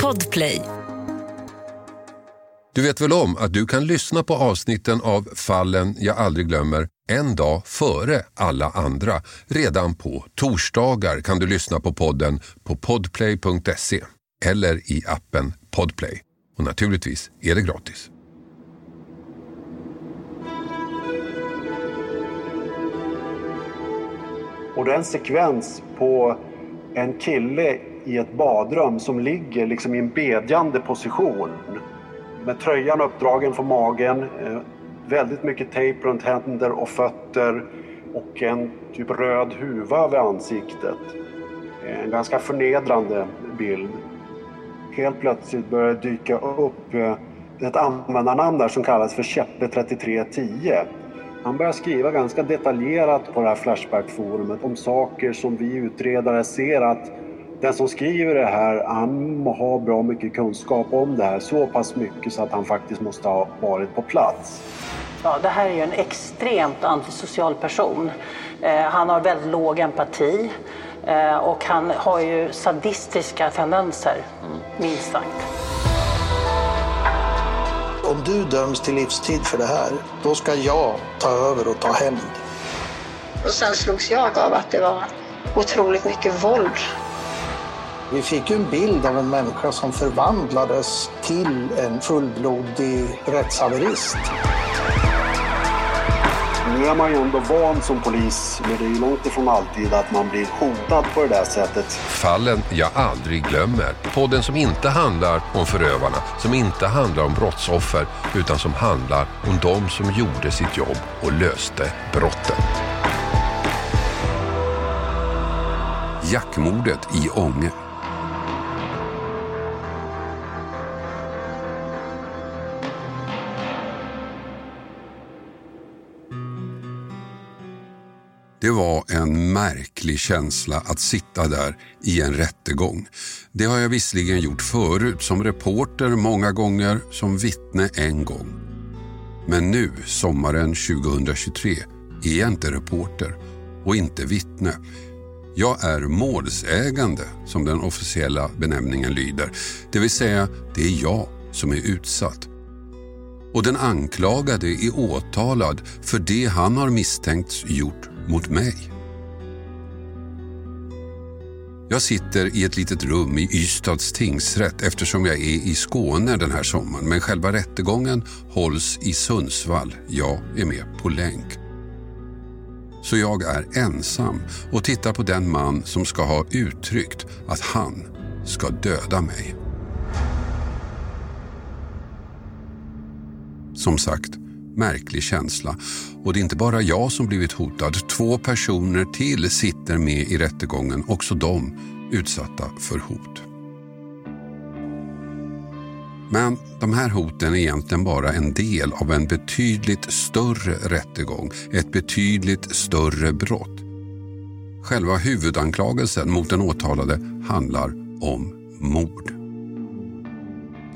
Podplay. Du vet väl om att du kan lyssna på avsnitten av Fallen jag aldrig glömmer en dag före alla andra. Redan på torsdagar kan du lyssna på podden på podplay.se eller i appen Podplay. Och naturligtvis är det gratis. Och det är en sekvens på en kille i ett badrum som ligger liksom i en bedjande position. Med tröjan uppdragen från magen, eh, väldigt mycket tejp runt händer och fötter och en typ röd huva över ansiktet. En ganska förnedrande bild. Helt plötsligt börjar det dyka upp eh, ett användarnamn där som kallas för Käppe3310. Han börjar skriva ganska detaljerat på det här Flashback-forumet om saker som vi utredare ser att den som skriver det här, han har bra mycket kunskap om det här. Så pass mycket så att han faktiskt måste ha varit på plats. Ja, det här är ju en extremt antisocial person. Eh, han har väldigt låg empati eh, och han har ju sadistiska tendenser, minst sagt. Om du döms till livstid för det här, då ska jag ta över och ta hämnd. Och sen slogs jag av att det var otroligt mycket våld. Vi fick ju en bild av en människa som förvandlades till en fullblodig rättshaverist. Nu är man ju ändå van som polis, men det är ju långt ifrån alltid att man blir hotad på det där sättet. Fallen jag aldrig glömmer. Podden som inte handlar om förövarna, som inte handlar om brottsoffer, utan som handlar om de som gjorde sitt jobb och löste brotten. Jackmordet i Ånge. Det var en märklig känsla att sitta där i en rättegång. Det har jag visserligen gjort förut, som reporter många gånger, som vittne en gång. Men nu, sommaren 2023, är jag inte reporter och inte vittne. Jag är målsägande, som den officiella benämningen lyder. Det vill säga, det är jag som är utsatt. Och den anklagade är åtalad för det han har misstänkts gjort mot mig. Jag sitter i ett litet rum i Ystads tingsrätt eftersom jag är i Skåne den här sommaren men själva rättegången hålls i Sundsvall. Jag är med på länk. Så jag är ensam och tittar på den man som ska ha uttryckt att han ska döda mig. Som sagt, märklig känsla. Och det är inte bara jag som blivit hotad. Två personer till sitter med i rättegången, också de utsatta för hot. Men de här hoten är egentligen bara en del av en betydligt större rättegång, ett betydligt större brott. Själva huvudanklagelsen mot den åtalade handlar om mord.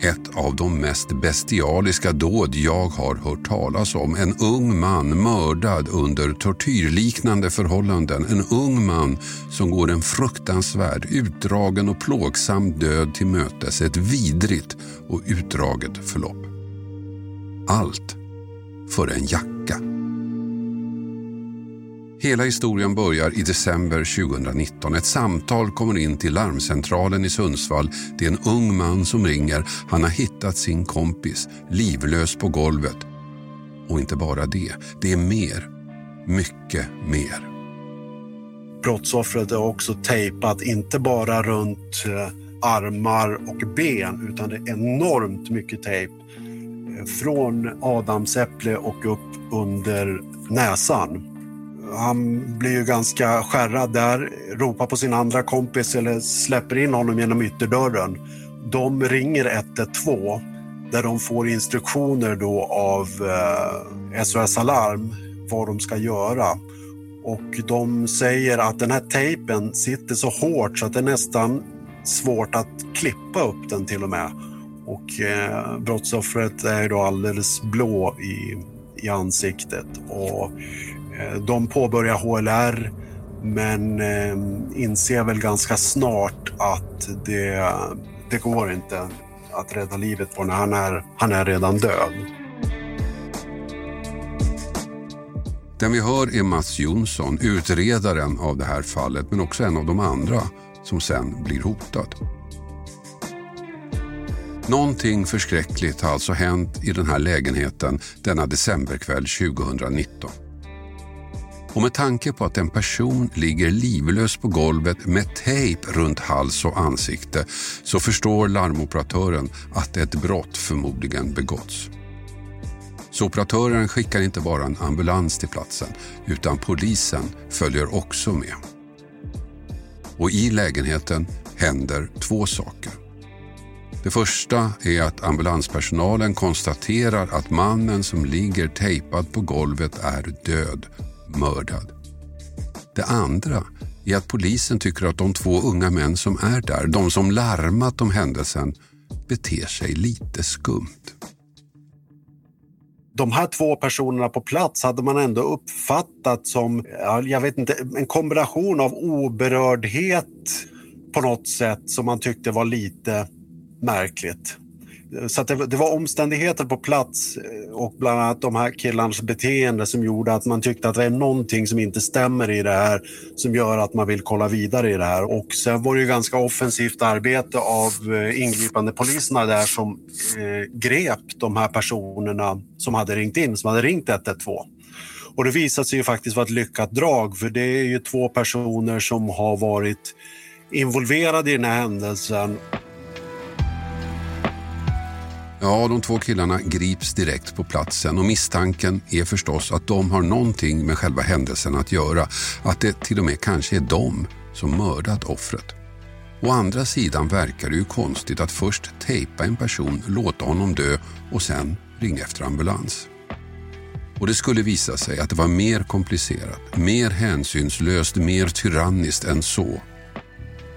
Ett av de mest bestialiska dåd jag har hört talas om. En ung man mördad under tortyrliknande förhållanden. En ung man som går en fruktansvärd, utdragen och plågsam död till mötes. Ett vidrigt och utdraget förlopp. Allt för en jacka. Hela historien börjar i december 2019. Ett samtal kommer in till larmcentralen i Sundsvall. Det är en ung man som ringer. Han har hittat sin kompis livlös på golvet. Och inte bara det, det är mer. Mycket mer. Brottsoffret är också tejpat, inte bara runt eh, armar och ben, utan det är enormt mycket tejp. Eh, från adamsäpple och upp under näsan. Han blir ju ganska skärrad där, ropar på sin andra kompis eller släpper in honom genom ytterdörren. De ringer 112 där de får instruktioner då av eh, SOS Alarm vad de ska göra. Och de säger att den här tejpen sitter så hårt så att det är nästan svårt att klippa upp den till och med. Och eh, brottsoffret är då alldeles blå i, i ansiktet. Och Eh, de påbörjar HLR, Men ehm, inser väl ganska snart att det, det går inte att rädda livet på honom. Han är, han är redan död. Den vi hör är Mats Jonsson, utredaren av det här fallet men också en av de andra som sen blir hotad. Någonting förskräckligt har alltså hänt i den här lägenheten denna decemberkväll 2019. Och med tanke på att en person ligger livlös på golvet med tejp runt hals och ansikte så förstår larmoperatören att ett brott förmodligen begåtts. Så operatören skickar inte bara en ambulans till platsen utan polisen följer också med. Och i lägenheten händer två saker. Det första är att ambulanspersonalen konstaterar att mannen som ligger tejpad på golvet är död, mördad. Det andra är att polisen tycker att de två unga män som är där, de som larmat om händelsen, beter sig lite skumt. De här två personerna på plats hade man ändå uppfattat som, jag vet inte, en kombination av oberördhet på något sätt som man tyckte var lite märkligt. Så det, det, var omständigheter på plats eh, och bland annat de här killarnas beteende som gjorde att man tyckte att det är någonting som inte stämmer i det här som gör att man vill kolla vidare i det här. Och sen var det ju ganska offensivt arbete av eh, ingripande poliserna där som eh, grep de här personerna som hade ringt in, som hade ringt 112. Och det visade sig ju faktiskt vara ett lyckat drag för det är ju två personer som har varit involverade i den här händelsen. Ja, de två killarna grips direkt på platsen och misstanken är förstås att de har någonting med själva händelsen att göra. Att det till och med kanske är de som mördat offret. Å andra sidan verkar det ju konstigt att först tejpa en person, låta honom dö och sen ringa efter ambulans. Och det skulle visa sig att det var mer komplicerat, mer hänsynslöst, mer tyranniskt än så.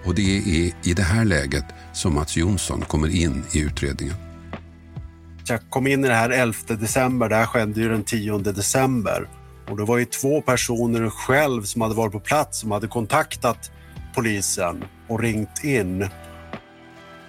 Och det är i det här läget som Mats Jonsson kommer in i utredningen. Jag kom in i det här 11 december, det här skedde ju den 10 december. Och det var ju två personer själv som hade varit på plats som hade kontaktat polisen och ringt in.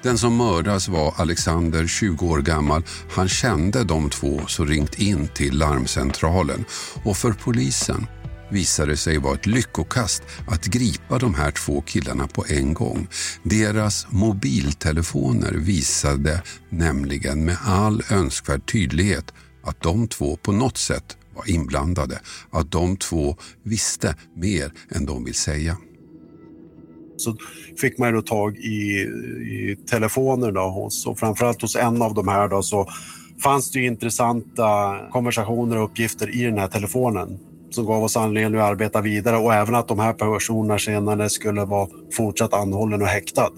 Den som mördas var Alexander, 20 år gammal. Han kände de två som ringt in till larmcentralen och för polisen visade sig vara ett lyckokast att gripa de här två killarna på en gång. Deras mobiltelefoner visade nämligen med all önskvärd tydlighet att de två på något sätt var inblandade. Att de två visste mer än de vill säga. Så fick man då tag i, i telefoner då hos, och framförallt hos en av de här då så fanns det intressanta konversationer och uppgifter i den här telefonen som gav oss anledning att arbeta vidare och även att de här personerna senare skulle vara fortsatt anhållen och häktad.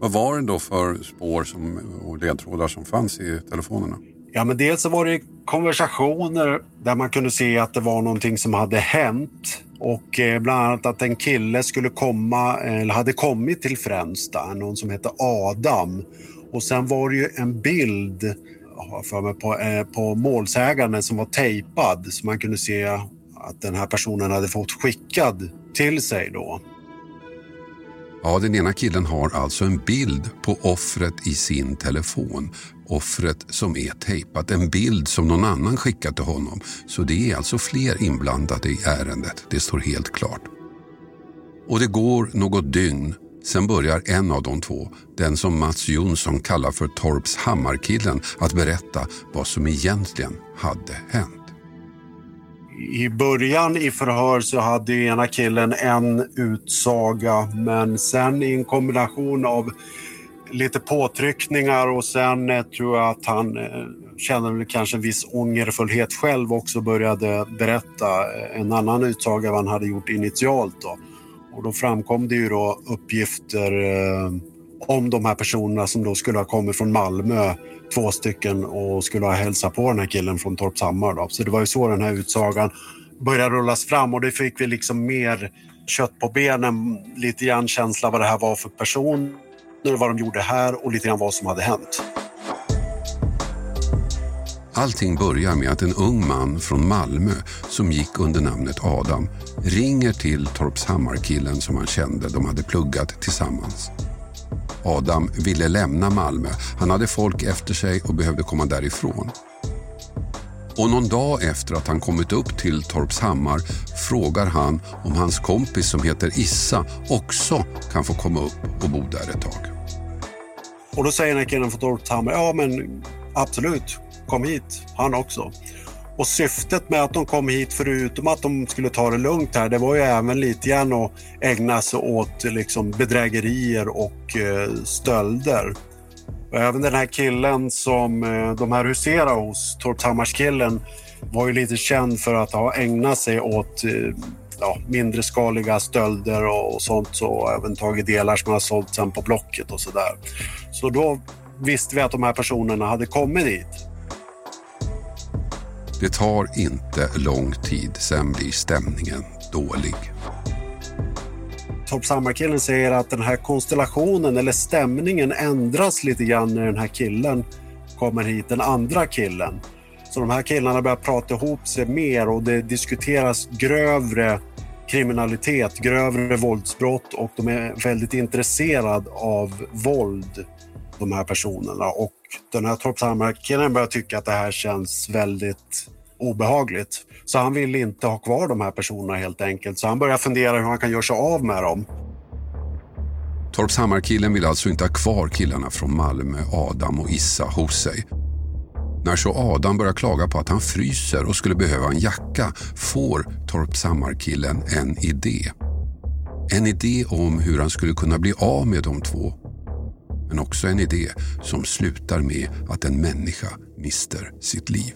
Vad var det då för spår som, och ledtrådar som fanns i telefonerna? Ja, men dels så var det konversationer där man kunde se att det var någonting som hade hänt och eh, bland annat att en kille skulle komma, eller hade kommit till Fränsta, någon som hette Adam. Och sen var det ju en bild för mig, på, eh, på målsäganden som var tejpad så man kunde se att den här personen hade fått skickad till sig då. Ja, den ena killen har alltså en bild på offret i sin telefon. Offret som är tejpat, en bild som någon annan skickat till honom. Så det är alltså fler inblandade i ärendet, det står helt klart. Och det går något dygn, sen börjar en av de två, den som Mats Jonsson kallar för Torps Hammarkillen, att berätta vad som egentligen hade hänt i början i förhör så hade ena killen en utsaga men sen i en kombination av lite påtryckningar och sen eh, tror jag att han eh, kände kanske en viss ångerfullhet själv också började berätta eh, en annan utsaga vad han hade gjort initialt. Då. Och då framkom det ju då uppgifter eh, om de här personerna som då skulle ha kommit från Malmö, två stycken, och skulle ha hälsat på den här killen från Torpshammar. Då. Så det var ju så den här utsagan började rullas fram och det fick vi liksom mer kött på benen, lite grann känsla vad det här var för person, vad de gjorde här och lite grann vad som hade hänt. Allting börjar med att en ung man från Malmö som gick under namnet Adam ringer till Torpshammarkillen som han kände. De hade pluggat tillsammans. Adam ville lämna Malmö. Han hade folk efter sig och behövde komma därifrån. Och någon dag efter att han kommit upp till Torpshammar frågar han om hans kompis som heter Issa också kan få komma upp och bo där ett tag. Och då säger den här killen från Torpshammar, ja men absolut, kom hit, han också. Och syftet med att de kom hit, förutom att de skulle ta det lugnt här, det var ju även lite grann att ägna sig åt liksom bedrägerier och eh, stölder. Och även den här killen som eh, de här huserade hos, Torpshammarskillen, var ju lite känd för att ha ägnat sig åt eh, ja, mindre skaliga stölder och, sånt så och även tagit delar som har sålt sen på Blocket och sådär. Så då visste vi att de här personerna hade kommit dit. Det tar inte lång tid, sen blir stämningen dålig. Toppsammarkillen säger att den här konstellationen eller stämningen ändras lite grann när den här killen kommer hit, den andra killen. Så de här killarna börjar prata ihop sig mer och det diskuteras grövre kriminalitet, grövre våldsbrott och de är väldigt intresserade av våld, de här personerna. Och den här Torpshammarkillen börjar tycka att det här känns väldigt obehagligt. Så han vill inte ha kvar de här personerna helt enkelt. Så han börjar fundera hur han kan göra sig av med dem. Torpshammarkillen vill alltså inte ha kvar killarna från Malmö, Adam och Issa hos sig. När så Adam börjar klaga på att han fryser och skulle behöva en jacka får Torpshammarkillen en idé. En idé om hur han skulle kunna bli av med de två. Men också en idé som slutar med att en människa mister sitt liv.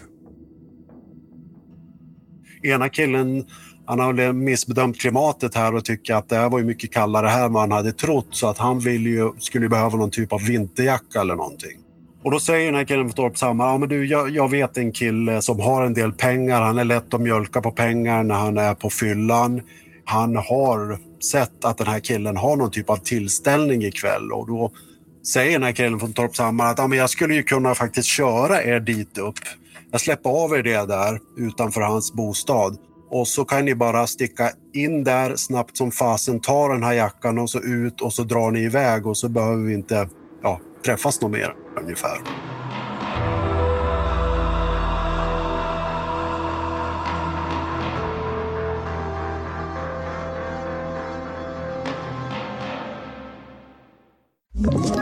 Ena killen han har missbedömt klimatet här och tycker att det här var ju mycket kallare här än vad han hade trott så att han vill ju, skulle behöva någon typ av vinterjacka eller någonting. Och då säger den här killen från Torpshammar, ja men du jag, jag, vet en kille som har en del pengar, han är lätt att mjölka på pengar när han är på fyllan. Han har sett att den här killen har någon typ av tillställning ikväll och då säger den här killen från Torpshammar att ah, men jag skulle ju kunna faktiskt köra er dit upp. Jag släpper av er det där utanför hans bostad och så kan ni bara sticka in där snabbt som fasen, ta den här jackan och så ut och så drar ni iväg och så behöver vi inte ja, träffas något mer ungefär. you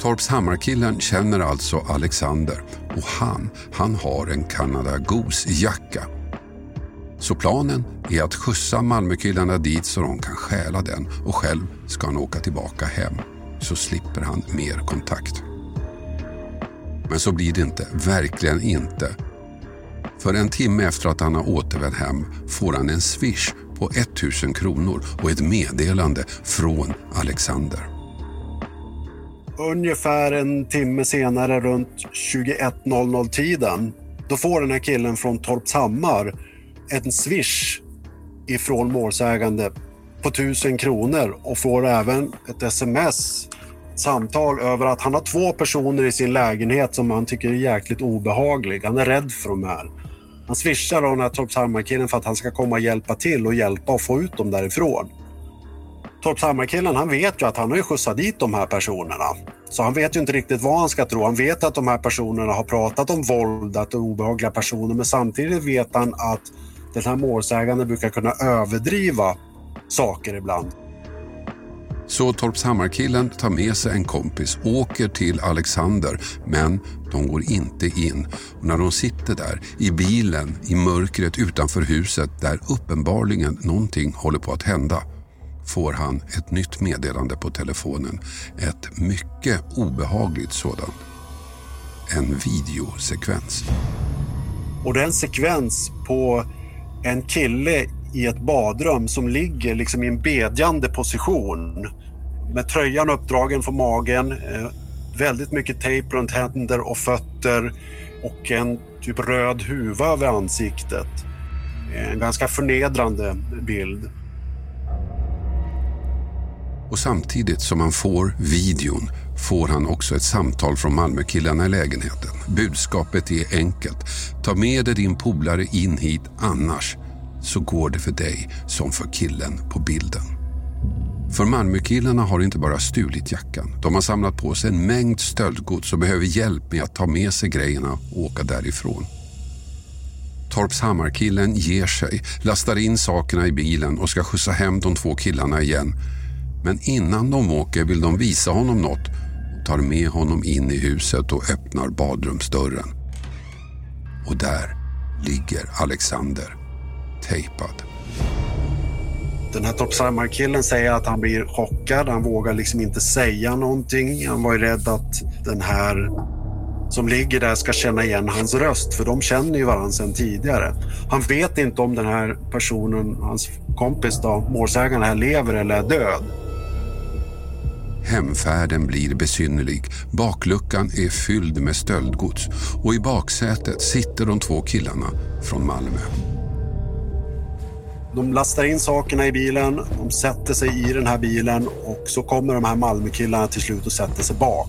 Torpshammarkillen känner alltså Alexander och han, han har en Canada Goose-jacka. Så planen är att skjutsa Malmökillarna dit så de kan stjäla den och själv ska han åka tillbaka hem. Så slipper han mer kontakt. Men så blir det inte, verkligen inte. För en timme efter att han har återvänt hem får han en swish på 1000 kronor och ett meddelande från Alexander. Ungefär en timme senare, runt 21.00 tiden, då får den här killen från Torpshammar en swish ifrån målsägande på 1000 kronor och får även ett sms samtal över att han har två personer i sin lägenhet som han tycker är jäkligt obehaglig. Han är rädd för de här. Han swishar då den här Torpshammarkillen för att han ska komma och hjälpa till och hjälpa och få ut dem därifrån. Torpshammarkillen han vet ju att han har ju skjutsat dit de här personerna. Så han vet ju inte riktigt vad han ska tro. Han vet att de här personerna har pratat om våld, att det är obehagliga personer men samtidigt vet han att den här målsäganden brukar kunna överdriva saker ibland. Så Torpshammarkillen tar med sig en kompis, åker till Alexander, men de går inte in. Och när de sitter där i bilen i mörkret utanför huset där uppenbarligen någonting håller på att hända får han ett nytt meddelande på telefonen. Ett mycket obehagligt sådant. En videosekvens. Och det är en sekvens på en kille i ett badrum som ligger liksom i en bedjande position med tröjan uppdragen från magen, eh, väldigt mycket tejp runt händer och fötter och en typ röd huva över ansiktet. Eh, en ganska förnedrande bild. Och samtidigt som han får videon får han också ett samtal från Malmökillarna i lägenheten. Budskapet är enkelt. Ta med dig din polare in hit, annars så går det för dig som för killen på bilden. För Malmökillarna har inte bara stulit jackan. De har samlat på sig en mängd stöldgods och behöver hjälp med att ta med sig grejerna och åka därifrån. Torpshammarkillen ger sig, lastar in sakerna i bilen och ska skjutsa hem de två killarna igen. Men innan de åker vill de visa honom något och tar med honom in i huset och öppnar badrumsdörren. Och där ligger Alexander, tejpad. Den här toppsarmarkillen säger att han blir chockad. Han vågar liksom inte säga någonting. Han var ju rädd att den här som ligger där ska känna igen hans röst för de känner ju varandra sedan tidigare. Han vet inte om den här personen, hans kompis då, målsägaren här, lever eller är död. Hemfärden blir besynnerlig. Bakluckan är fylld med stöldgods och i baksätet sitter de två killarna från Malmö. De lastar in sakerna i bilen, de sätter sig i den här bilen och så kommer de här Malmökillarna till slut och sätter sig bak.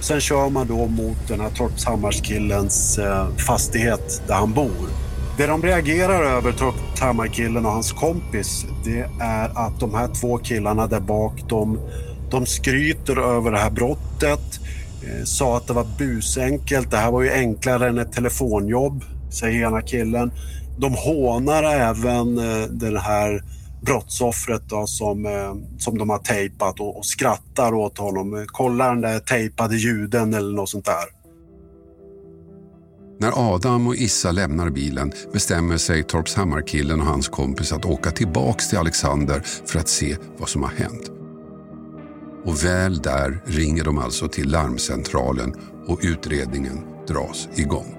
Sen kör man då mot den här Torpshammarskillens eh, fastighet där han bor. Det de reagerar över, Torpshammarkillen och hans kompis, det är att de här två killarna där bak, de, de skryter över det här brottet, eh, sa att det var busenkelt, det här var ju enklare än ett telefonjobb, säger ena killen. De hånar även eh, den här brottsoffret då, som, eh, som de har tejpat och, och skrattar åt honom. Kolla den där tejpade juden eller något sånt där. När Adam och Issa lämnar bilen bestämmer sig Torpshammarkillen och hans kompis att åka tillbaks till Alexander för att se vad som har hänt. Och väl där ringer de alltså till larmcentralen och utredningen dras igång.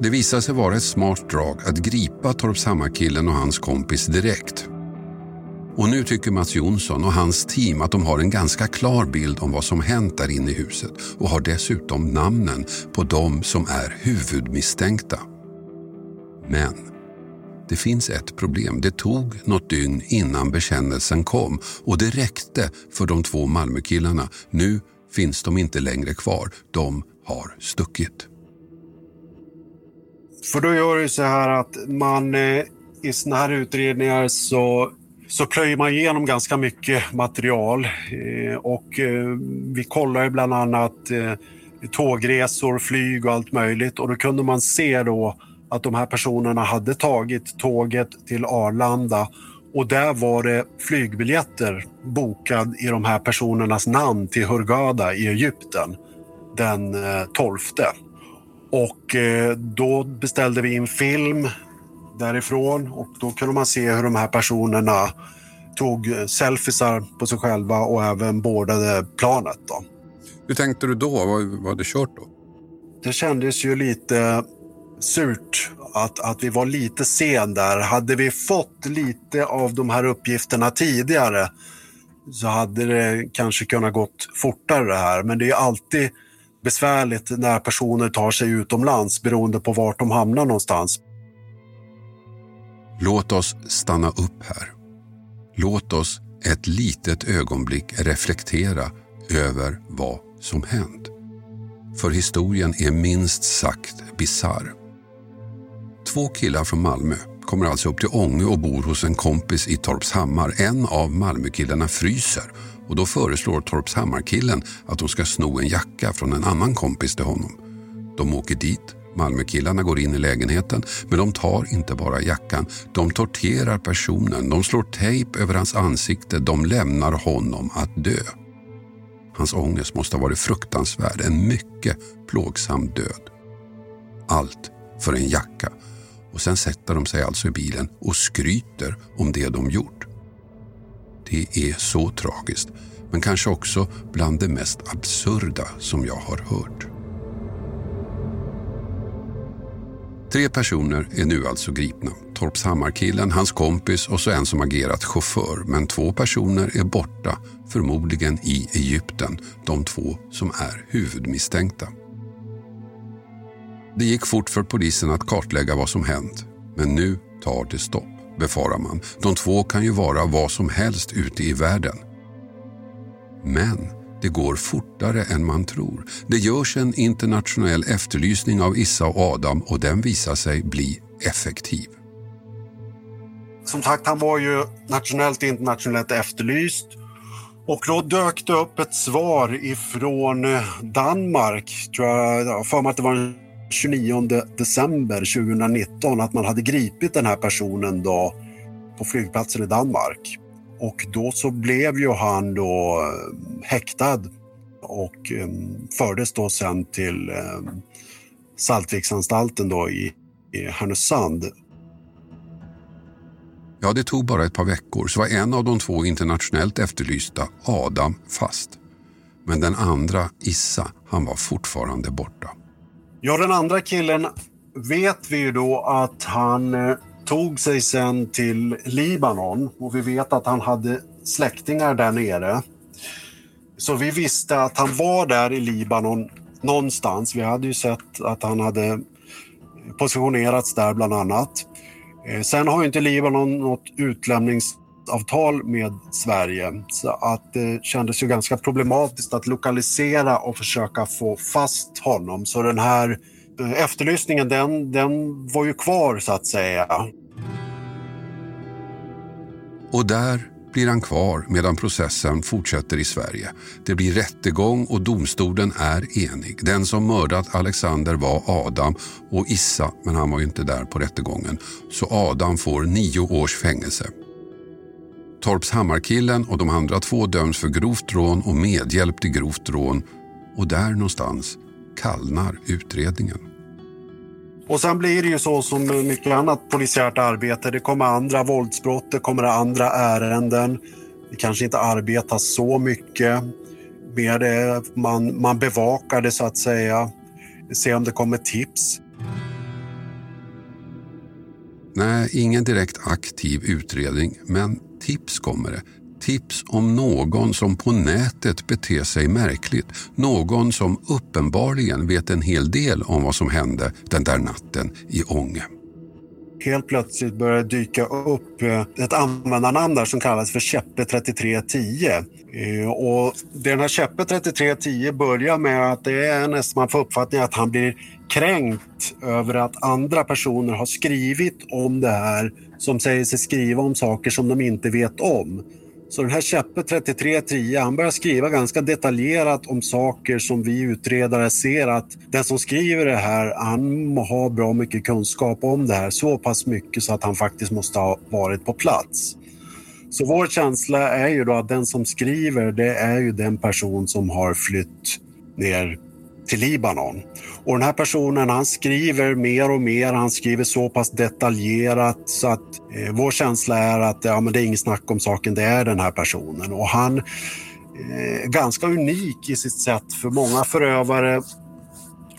Det visar sig vara ett smart drag att gripa Torpshammarkillen och hans kompis direkt. Och nu tycker Mats Jonsson och hans team att de har en ganska klar bild om vad som hänt där inne i huset och har dessutom namnen på de som är huvudmisstänkta. Men det finns ett problem. Det tog något dygn innan bekännelsen kom och det räckte för de två Malmökillarna. Nu finns de inte längre kvar. De har stuckit. För då gör det så här att man eh, i såna här utredningar så, så plöjer man igenom ganska mycket material. Eh, och eh, vi kollar bland annat eh, tågresor, flyg och allt möjligt. Och då kunde man se då att de här personerna hade tagit tåget till Arlanda och där var det flygbiljetter bokad i de här personernas namn till Hurghada i Egypten den 12. Och då beställde vi in film därifrån och då kunde man se hur de här personerna tog selfiesar på sig själva och även bordade planet. Då. Hur tänkte du då? Vad, vad hade du kört då? Det kändes ju lite surt att, att vi var lite sen där. Hade vi fått lite av de här uppgifterna tidigare så hade det kanske kunnat gått fortare det här. Men det är alltid besvärligt när personer tar sig utomlands beroende på vart de hamnar någonstans. Låt oss stanna upp här. Låt oss ett litet ögonblick reflektera över vad som hänt. För historien är minst sagt bizarr. Två killar från Malmö kommer alltså upp till Ånge och bor hos en kompis i Torpshammar. En av Malmökillarna fryser och då föreslår Torpshammarkillen att de ska sno en jacka från en annan kompis till honom. De åker dit, Malmökillarna går in i lägenheten men de tar inte bara jackan, de torterar personen, de slår tejp över hans ansikte, de lämnar honom att dö. Hans ångest måste ha varit fruktansvärd, en mycket plågsam död. Allt för en jacka. Och sen sätter de sig alltså i bilen och skryter om det de gjort. Det är så tragiskt, men kanske också bland det mest absurda som jag har hört. Tre personer är nu alltså gripna. Torpshammarkillen, hans kompis och så en som agerat chaufför. Men två personer är borta, förmodligen i Egypten. De två som är huvudmisstänkta. Det gick fort för polisen att kartlägga vad som hänt. Men nu tar det stopp, befarar man. De två kan ju vara vad som helst ute i världen. Men det går fortare än man tror. Det görs en internationell efterlysning av Issa och Adam och den visar sig bli effektiv. Som sagt, han var ju nationellt och internationellt efterlyst. Och då dök det upp ett svar ifrån eh, Danmark, tror jag, jag för mig att det var den 29 december 2019, att man hade gripit den här personen då på flygplatsen i Danmark. Och då så blev ju han då eh, häktad och um, fördes då sen till um, Saltviksanstalten då i, i Härnösand. Ja, det tog bara ett par veckor så var en av de två internationellt efterlysta, Adam, fast. Men den andra, Issa, han var fortfarande borta. Ja, den andra killen vet vi ju då att han eh, tog sig sen till Libanon och vi vet att han hade släktingar där nere. Så vi visste att han var där i Libanon någonstans. Vi hade ju sett att han hade positionerats där bland annat. Eh, sen har ju inte Libanon något utlämningsavtal med Sverige så att det kändes ju ganska problematiskt att lokalisera och försöka få fast honom. Så den här eh, efterlysningen den, den var ju kvar så att säga. Och där blir han kvar medan processen fortsätter i Sverige. Det blir rättegång och domstolen är enig. Den som mördat Alexander var Adam och Issa, men han var ju inte där på rättegången. Så Adam får nio års fängelse. Torpshammarkillen och de andra två döms för grovt rån och medhjälp till grovt rån. Och där någonstans kallnar utredningen. Och sen blir det ju så som mycket annat polisiärt arbete. Det kommer andra våldsbrott, det kommer andra ärenden. Det kanske inte arbetas så mycket med det. Man, man bevakar det så att säga. Se om det kommer tips. Nej, ingen direkt aktiv utredning, men tips kommer det. Tips om någon som på nätet beter sig märkligt. Någon som uppenbarligen vet en hel del om vad som hände den där natten i Ånge. Helt plötsligt börjar det dyka upp eh, ett användarnamn där som kallas för Käppe3310. Eh, och den här Käppe3310 börjar med att det är nästan man får uppfattningen att han blir kränkt över att andra personer har skrivit om det här som säger sig skriva om saker som de inte vet om. Så den här Käppe 3310, han börjar skriva ganska detaljerat om saker som vi utredare ser att den som skriver det här, han har bra mycket kunskap om det här. Så pass mycket så att han faktiskt måste ha varit på plats. Så vår känsla är ju då att den som skriver, det är ju den person som har flytt ner till Libanon. Och den här personen han skriver mer och mer, han skriver så pass detaljerat så att eh, vår känsla är att ja, men det är inget snack om saken, det är den här personen. Och han är eh, ganska unik i sitt sätt för många förövare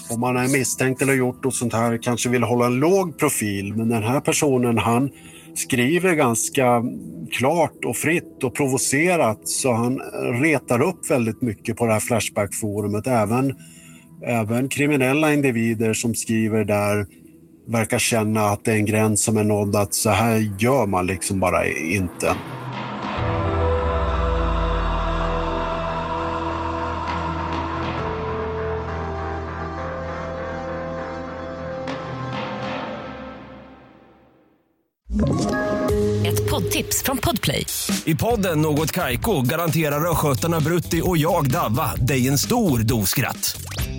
om man är misstänkt eller gjort något sånt här kanske vill hålla en låg profil men den här personen han skriver ganska klart och fritt och provocerat så han retar upp väldigt mycket på det här Flashback-forumet. Även även kriminella individer som skriver där verkar känna att det är en gräns som är nådd, att så här gör man liksom bara inte. Ett poddtips från Podplay. I podden Något Kaiko garanterar östgötarna Brutti och jag, Davva, dig en stor dos skratt.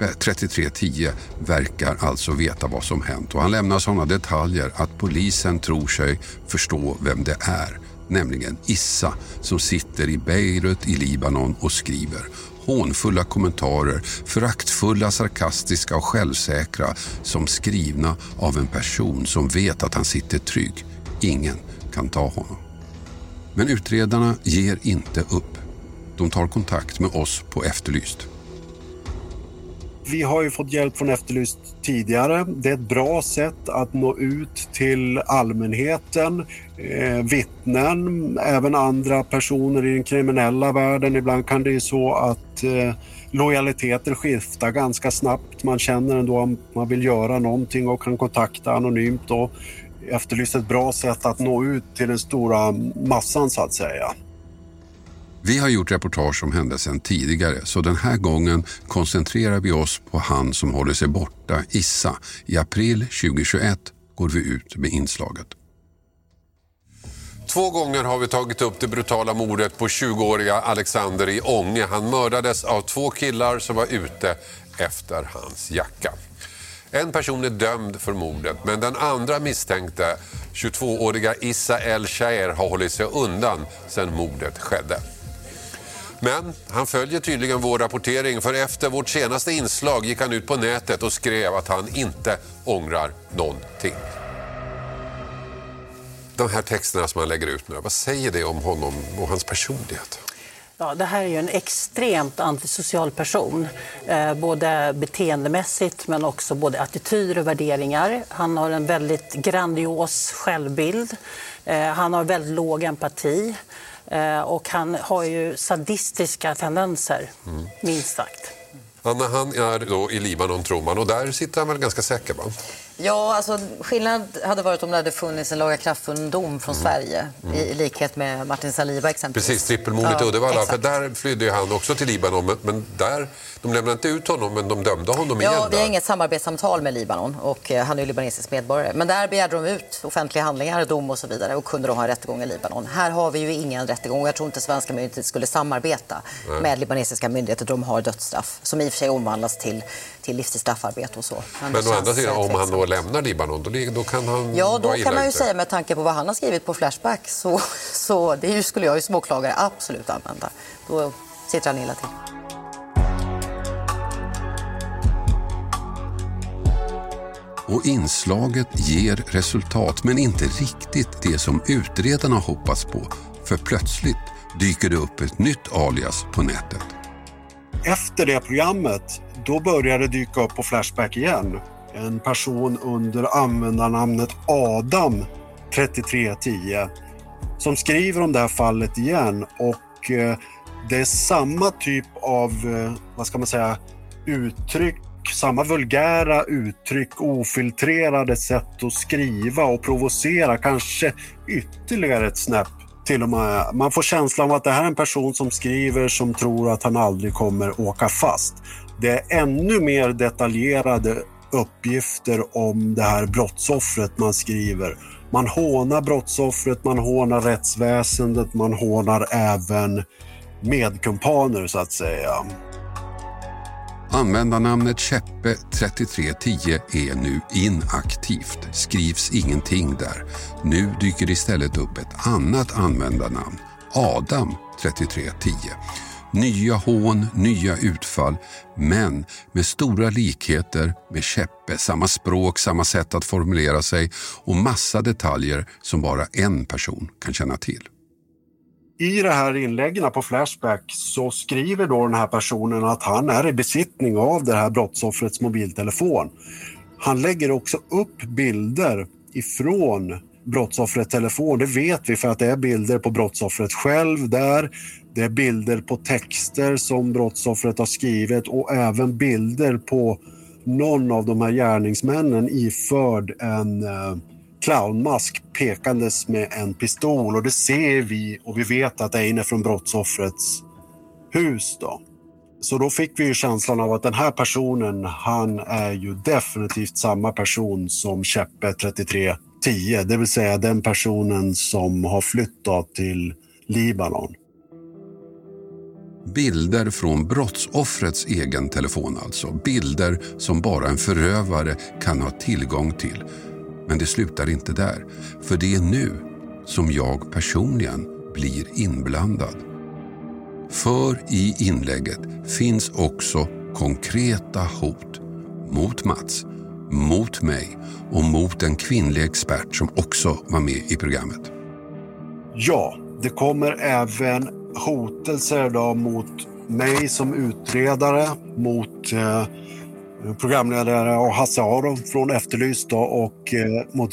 Eh, 3310, verkar alltså veta vad som hänt och han lämnar sådana detaljer att polisen tror sig förstå vem det är. Nämligen Issa som sitter i Beirut i Libanon och skriver hånfulla kommentarer, föraktfulla, sarkastiska och självsäkra som skrivna av en person som vet att han sitter trygg. Ingen kan ta honom. Men utredarna ger inte upp. De tar kontakt med oss på Efterlyst. Vi har ju fått hjälp från Efterlyst tidigare. Det är ett bra sätt att nå ut till allmänheten, eh, vittnen, även andra personer i den kriminella världen. Ibland kan det ju så att eh, lojaliteten skiftar ganska snabbt. Man känner ändå att man vill göra någonting och kan kontakta anonymt. och Efterlyst ett bra sätt att nå ut till den stora massan så att säga. Vi har gjort reportage om händelsen tidigare så den här gången koncentrerar vi oss på han som håller sig borta, Issa. I april 2021 går vi ut med inslaget. Två gånger har vi tagit upp det brutala mordet på 20-åriga Alexander i Ånge. Han mördades av två killar som var ute efter hans jacka. En person är dömd för mordet men den andra misstänkte, 22-åriga Issa El Shaer, har hållit sig undan sedan mordet skedde. Men han följer tydligen vår rapportering för efter vårt senaste inslag gick han ut på nätet och skrev att han inte ångrar någonting. De här texterna som han lägger ut nu, vad säger det om honom och hans personlighet? Ja, det här är ju en extremt antisocial person, eh, både beteendemässigt men också både attityder och värderingar. Han har en väldigt grandios självbild. Eh, han har väldigt låg empati. Eh, och han har ju sadistiska tendenser, mm. minst sagt. Anna, han är då i Libanon, tror man, och där sitter han väl ganska säker? Va? Ja, alltså, skillnad hade varit om det hade funnits en lagakraftfull dom från mm. Sverige mm. I, i, likhet med Martin Saliba exempelvis. Precis, trippelmordet ja, i Uddevalla. Exakt. För där flydde han också till Libanon, men, där, de lämnade inte ut honom, men de dömde honom ja, igen. Ja, vi har inget samarbetssamtal med Libanon och eh, han är ju libanesisk medborgare. Men där begärde de ut offentliga handlingar, dom och så vidare och kunde då ha en rättegång i Libanon. Här har vi ju ingen rättegång jag tror inte svenska myndigheter skulle samarbeta Nej. med libanesiska myndigheter. De har dödsstraff som i och för sig omvandlas till, till livstidsstraffarbete och så. Men, men å andra sidan, om han då lämnar Libanon då, då kan han Ja, då kan man ju ute. säga med tanke på vad han har skrivit på Flashback så, så det skulle jag ju som åklagare absolut använda. Då sitter han illa till. Och inslaget ger resultat, men inte riktigt det som utredarna hoppas på. För plötsligt dyker det upp ett nytt alias på nätet. Efter det programmet, då började det dyka upp på Flashback igen. En person under användarnamnet Adam 3310 som skriver om det här fallet igen. Och eh, det är samma typ av, eh, vad ska man säga, uttryck, samma vulgära uttryck, ofiltrerade sätt att skriva och provocera, kanske ytterligare ett snäpp till och med. Man får känslan av att det här är en person som skriver som tror att han aldrig kommer åka fast. Det är ännu mer detaljerade uppgifter om det här brottsoffret man skriver. Man hånar brottsoffret, man hånar rättsväsendet, man hånar även medkumpaner så att säga. Användarnamnet Käppe3310 är nu inaktivt. Skrivs ingenting där. Nu dyker istället upp ett annat användarnamn, Adam3310. Nya hån, nya utfall, men med stora likheter med Käppe. Samma språk, samma sätt att formulera sig och massa detaljer som bara en person kan känna till. I de här inläggen på Flashback så skriver då den här personen att han är i besittning av det här brottsoffrets mobiltelefon. Han lägger också upp bilder ifrån brottsoffrets telefon. Det vet vi för att det är bilder på brottsoffret själv där. Det är bilder på texter som brottsoffret har skrivit och även bilder på någon av de här gärningsmännen iförd en eh, clownmask pekandes med en pistol och det ser vi och vi vet att det är från brottsoffrets hus. Då. Så då fick vi ju känslan av att den här personen, han är ju definitivt samma person som Käppe 3310, det vill säga den personen som har flytt till Libanon. Bilder från brottsoffrets egen telefon alltså. Bilder som bara en förövare kan ha tillgång till. Men det slutar inte där. För det är nu som jag personligen blir inblandad. För i inlägget finns också konkreta hot mot Mats, mot mig och mot en kvinnlig expert som också var med i programmet. Ja, det kommer även hotelser då mot mig som utredare, mot eh, programledare och Hasse Aro från Efterlyst då, och eh, mot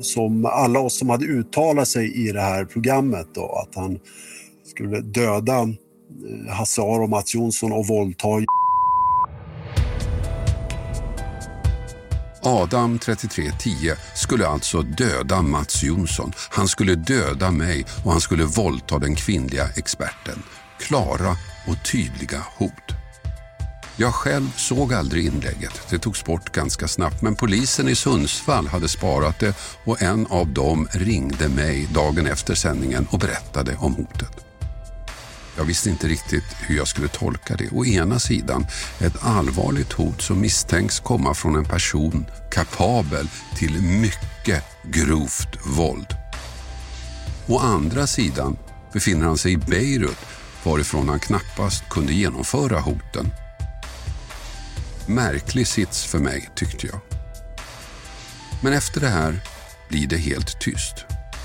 som alla oss som hade uttalat sig i det här programmet då, att han skulle döda eh, Hasse Aro, Mats Jonsson och våldta Adam 3310 skulle alltså döda Mats Jonsson. Han skulle döda mig och han skulle våldta den kvinnliga experten. Klara och tydliga hot. Jag själv såg aldrig inlägget. Det togs bort ganska snabbt men polisen i Sundsvall hade sparat det och en av dem ringde mig dagen efter sändningen och berättade om hotet. Jag visste inte riktigt hur jag skulle tolka det. Å ena sidan ett allvarligt hot som misstänks komma från en person kapabel till mycket grovt våld. Å andra sidan befinner han sig i Beirut varifrån han knappast kunde genomföra hoten. Märklig sits för mig, tyckte jag. Men efter det här blir det helt tyst.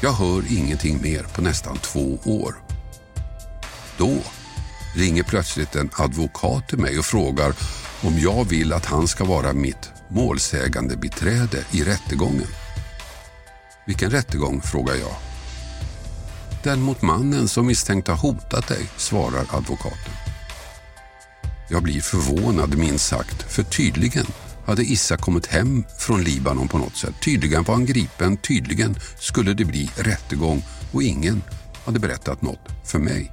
Jag hör ingenting mer på nästan två år. Då ringer plötsligt en advokat till mig och frågar om jag vill att han ska vara mitt målsägande biträde i rättegången. Vilken rättegång, frågar jag. Den mot mannen som misstänkt har hotat dig, svarar advokaten. Jag blir förvånad minst sagt, för tydligen hade Issa kommit hem från Libanon på något sätt. Tydligen var han gripen, tydligen skulle det bli rättegång och ingen hade berättat något för mig.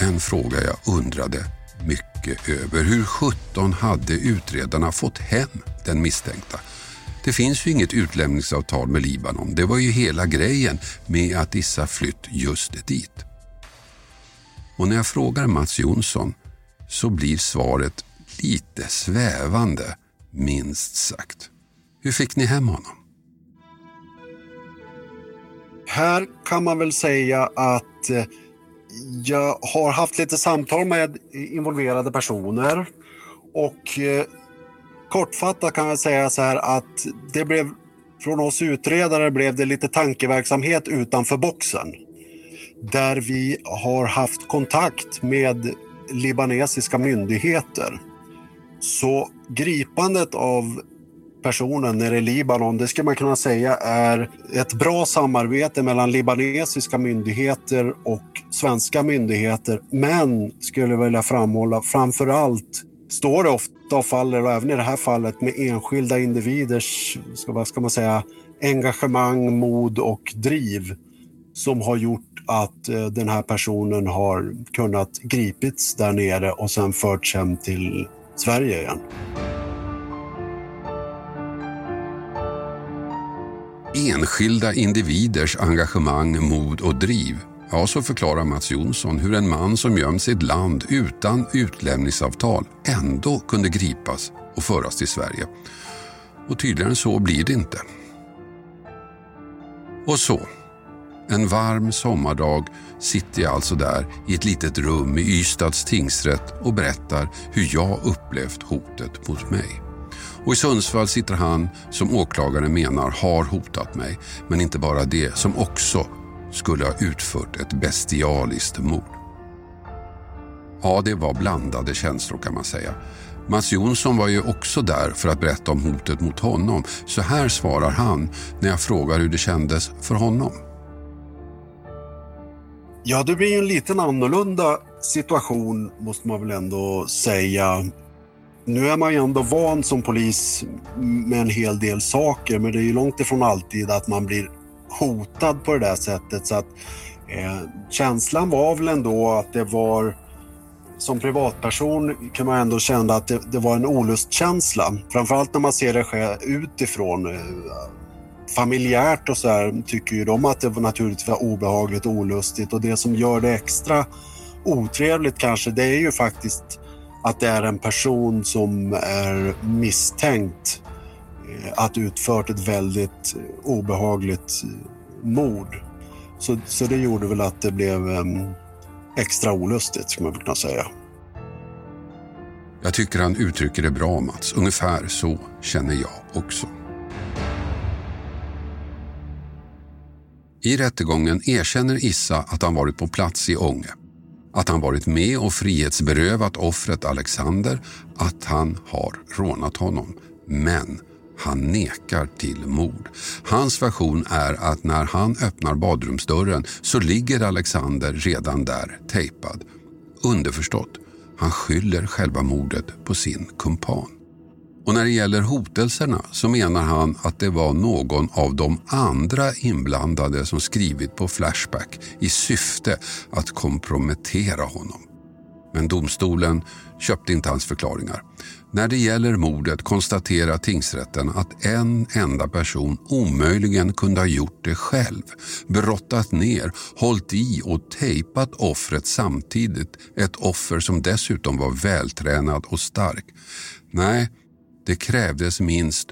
En fråga jag undrade mycket över. Hur sjutton hade utredarna fått hem den misstänkta? Det finns ju inget utlämningsavtal med Libanon. Det var ju hela grejen med att Issa flytt just dit. Och när jag frågar Mats Jonsson så blir svaret lite svävande, minst sagt. Hur fick ni hem honom? Här kan man väl säga att eh, jag har haft lite samtal med involverade personer och eh, kortfattat kan jag säga så här att det blev från oss utredare blev det lite tankeverksamhet utanför boxen. Där vi har haft kontakt med libanesiska myndigheter. Så gripandet av personen nere i Libanon, det skulle man kunna säga är ett bra samarbete mellan libanesiska myndigheter och svenska myndigheter. Men, skulle jag vilja framhålla, framför allt står det ofta och faller, och även i det här fallet, med enskilda individers, vad ska man säga, engagemang, mod och driv som har gjort att eh, den här personen har kunnat gripits där nere och sen förts hem till Sverige igen. Enskilda individers engagemang, mod och driv. Ja, så förklarar Mats Jonsson hur en man som gömt sitt land utan utlämningsavtal ändå kunde gripas och föras till Sverige. Och tydligare än så blir det inte. Och så, en varm sommardag sitter jag alltså där i ett litet rum i Ystads tingsrätt och berättar hur jag upplevt hotet mot mig. Och i Sundsvall sitter han som åklagaren menar har hotat mig. Men inte bara det, som också skulle ha utfört ett bestialiskt mord. Ja, det var blandade känslor kan man säga. Mats Jonsson var ju också där för att berätta om hotet mot honom. Så här svarar han när jag frågar hur det kändes för honom. Ja, det blir ju en liten annorlunda situation måste man väl ändå säga. Nu är man ju ändå van som polis med en hel del saker men det är ju långt ifrån alltid att man blir hotad på det där sättet. Så att, eh, känslan var väl ändå att det var som privatperson kan man ändå känna att det, det var en olustkänsla. Framförallt när man ser det ske utifrån. Eh, Familjärt och så här tycker ju de att det var naturligtvis var obehagligt och olustigt och det som gör det extra otrevligt kanske, det är ju faktiskt att det är en person som är misstänkt eh, att utfört ett väldigt obehagligt eh, mord. Så, så det gjorde väl att det blev um, extra olustigt, skulle man kunna säga. Jag tycker han uttrycker det bra, Mats. Ungefär så känner jag också. I rättegången erkänner Issa att han varit på plats i Ånge. Att han varit med och frihetsberövat offret Alexander, att han har rånat honom. Men han nekar till mord. Hans version är att när han öppnar badrumsdörren så ligger Alexander redan där, tejpad. Underförstått, han skyller själva mordet på sin kumpan. Och när det gäller hotelserna så menar han att det var någon av de andra inblandade som skrivit på Flashback i syfte att kompromettera honom. Men domstolen köpte inte hans förklaringar. När det gäller mordet konstaterar tingsrätten att en enda person omöjligen kunde ha gjort det själv. Brottat ner, hållit i och tejpat offret samtidigt. Ett offer som dessutom var vältränad och stark. Nej, det krävdes minst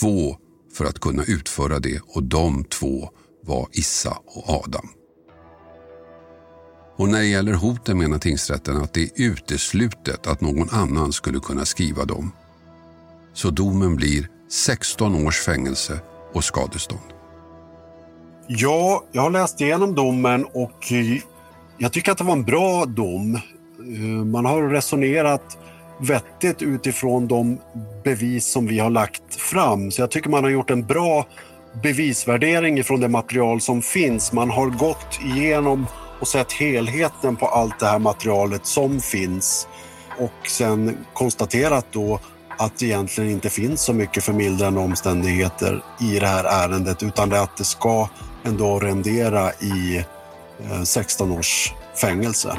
två för att kunna utföra det och de två var Issa och Adam. Och när det gäller hoten menar tingsrätten att det är uteslutet att någon annan skulle kunna skriva dem. Så domen blir 16 års fängelse och skadestånd. Ja, jag har läst igenom domen och eh, jag tycker att det var en bra dom. Eh, man har resonerat vettigt utifrån de bevis som vi har lagt fram. Så jag tycker man har gjort en bra bevisvärdering ifrån det material som finns. Man har gått igenom och sett helheten på allt det här materialet som finns och sen konstaterat då att det egentligen inte finns så mycket förmildrande omständigheter i det här ärendet utan det att det ska ändå rendera i eh, 16 års fängelse.